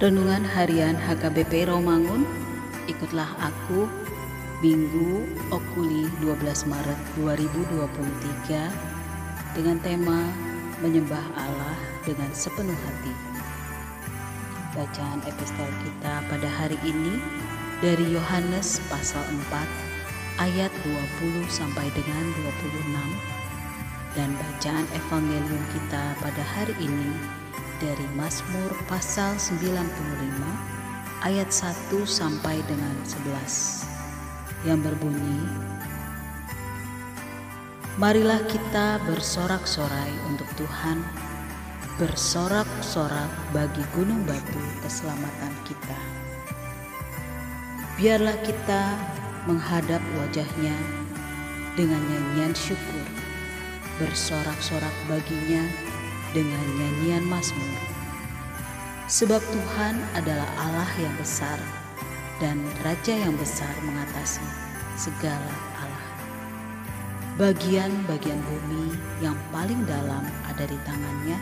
Renungan Harian HKBP Romangun Ikutlah aku Minggu Okuli 12 Maret 2023 Dengan tema Menyembah Allah dengan sepenuh hati. Bacaan epistol kita pada hari ini dari Yohanes pasal 4 ayat 20 sampai dengan 26 dan bacaan evangelium kita pada hari ini dari Mazmur pasal 95 ayat 1 sampai dengan 11 yang berbunyi Marilah kita bersorak-sorai untuk Tuhan bersorak-sorak bagi gunung batu keselamatan kita. Biarlah kita menghadap wajahnya dengan nyanyian syukur bersorak-sorak baginya dengan nyanyian Mazmur. Sebab Tuhan adalah Allah yang besar dan Raja yang besar mengatasi segala Allah. Bagian-bagian bumi yang paling dalam ada di tangannya,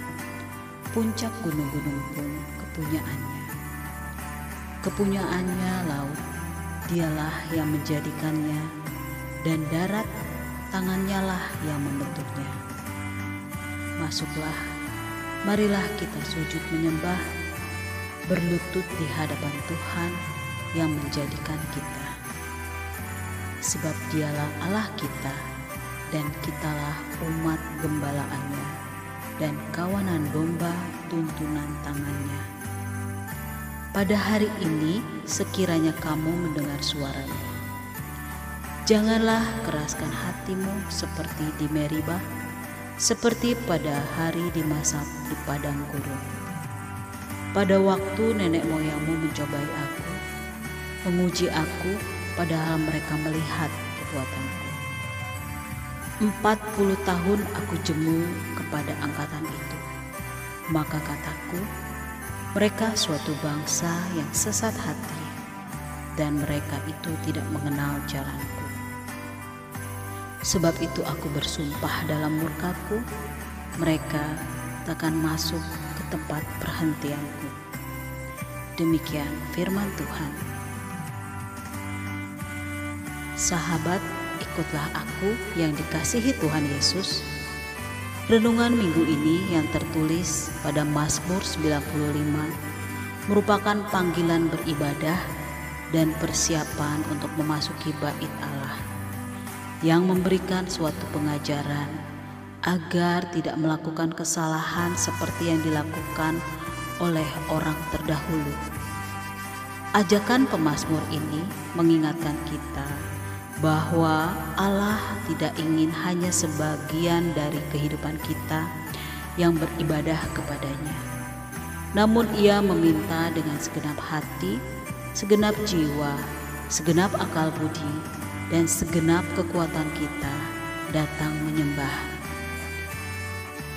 puncak gunung-gunung pun kepunyaannya. Kepunyaannya laut, dialah yang menjadikannya, dan darat tangannya lah yang membentuknya. Masuklah marilah kita sujud menyembah, berlutut di hadapan Tuhan yang menjadikan kita. Sebab dialah Allah kita dan kitalah umat gembalaannya dan kawanan domba tuntunan tangannya. Pada hari ini sekiranya kamu mendengar suaranya. Janganlah keraskan hatimu seperti di Meribah, seperti pada hari di masa di padang gurun. Pada waktu nenek moyangmu mencobai aku, menguji aku, padahal mereka melihat perbuatanku. Empat puluh tahun aku jemu kepada angkatan itu. Maka kataku, mereka suatu bangsa yang sesat hati, dan mereka itu tidak mengenal jalanku. Sebab itu aku bersumpah dalam murkaku, mereka takkan masuk ke tempat perhentianku. Demikian firman Tuhan. Sahabat, ikutlah aku yang dikasihi Tuhan Yesus. Renungan minggu ini yang tertulis pada Mazmur 95 merupakan panggilan beribadah dan persiapan untuk memasuki bait Allah yang memberikan suatu pengajaran agar tidak melakukan kesalahan seperti yang dilakukan oleh orang terdahulu. Ajakan pemazmur ini mengingatkan kita bahwa Allah tidak ingin hanya sebagian dari kehidupan kita yang beribadah kepadanya. Namun ia meminta dengan segenap hati, segenap jiwa, segenap akal budi, dan segenap kekuatan kita datang menyembah.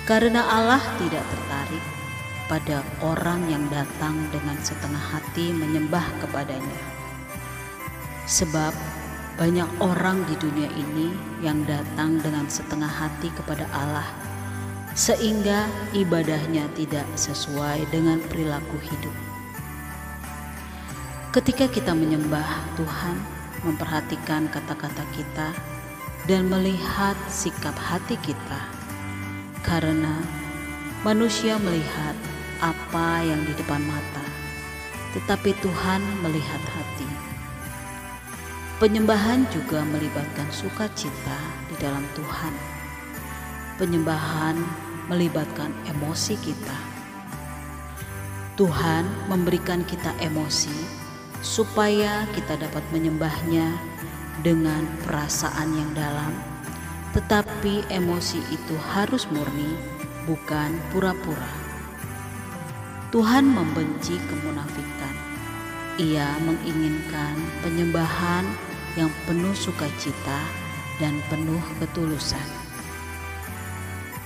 Karena Allah tidak tertarik pada orang yang datang dengan setengah hati menyembah kepadanya. Sebab banyak orang di dunia ini yang datang dengan setengah hati kepada Allah, sehingga ibadahnya tidak sesuai dengan perilaku hidup. Ketika kita menyembah Tuhan, memperhatikan kata-kata kita, dan melihat sikap hati kita, karena manusia melihat apa yang di depan mata, tetapi Tuhan melihat hati. Penyembahan juga melibatkan sukacita di dalam Tuhan. Penyembahan melibatkan emosi kita. Tuhan memberikan kita emosi supaya kita dapat menyembahnya dengan perasaan yang dalam, tetapi emosi itu harus murni, bukan pura-pura. Tuhan membenci kemunafikan. Ia menginginkan penyembahan yang penuh sukacita dan penuh ketulusan.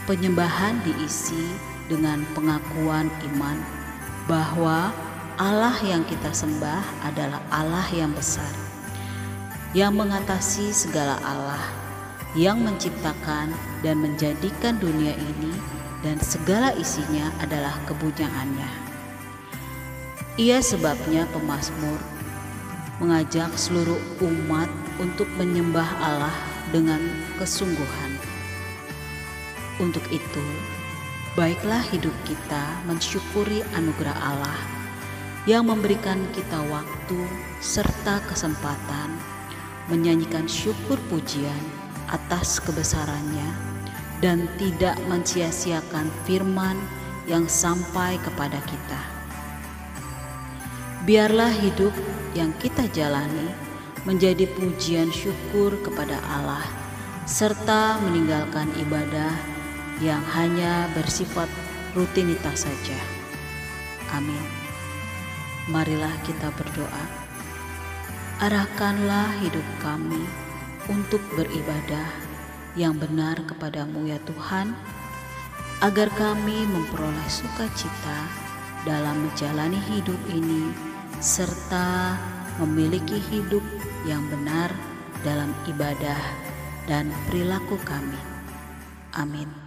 Penyembahan diisi dengan pengakuan iman bahwa Allah yang kita sembah adalah Allah yang besar, yang mengatasi segala Allah, yang menciptakan dan menjadikan dunia ini dan segala isinya adalah kepunyaannya. Ia sebabnya pemazmur mengajak seluruh umat untuk menyembah Allah dengan kesungguhan. Untuk itu, baiklah hidup kita mensyukuri anugerah Allah yang memberikan kita waktu serta kesempatan menyanyikan syukur pujian atas kebesarannya dan tidak mensia-siakan firman yang sampai kepada kita. Biarlah hidup yang kita jalani menjadi pujian syukur kepada Allah serta meninggalkan ibadah yang hanya bersifat rutinitas saja. Amin. Marilah kita berdoa. Arahkanlah hidup kami untuk beribadah yang benar kepadamu ya Tuhan, agar kami memperoleh sukacita dalam menjalani hidup ini serta memiliki hidup yang benar dalam ibadah dan perilaku kami. Amin.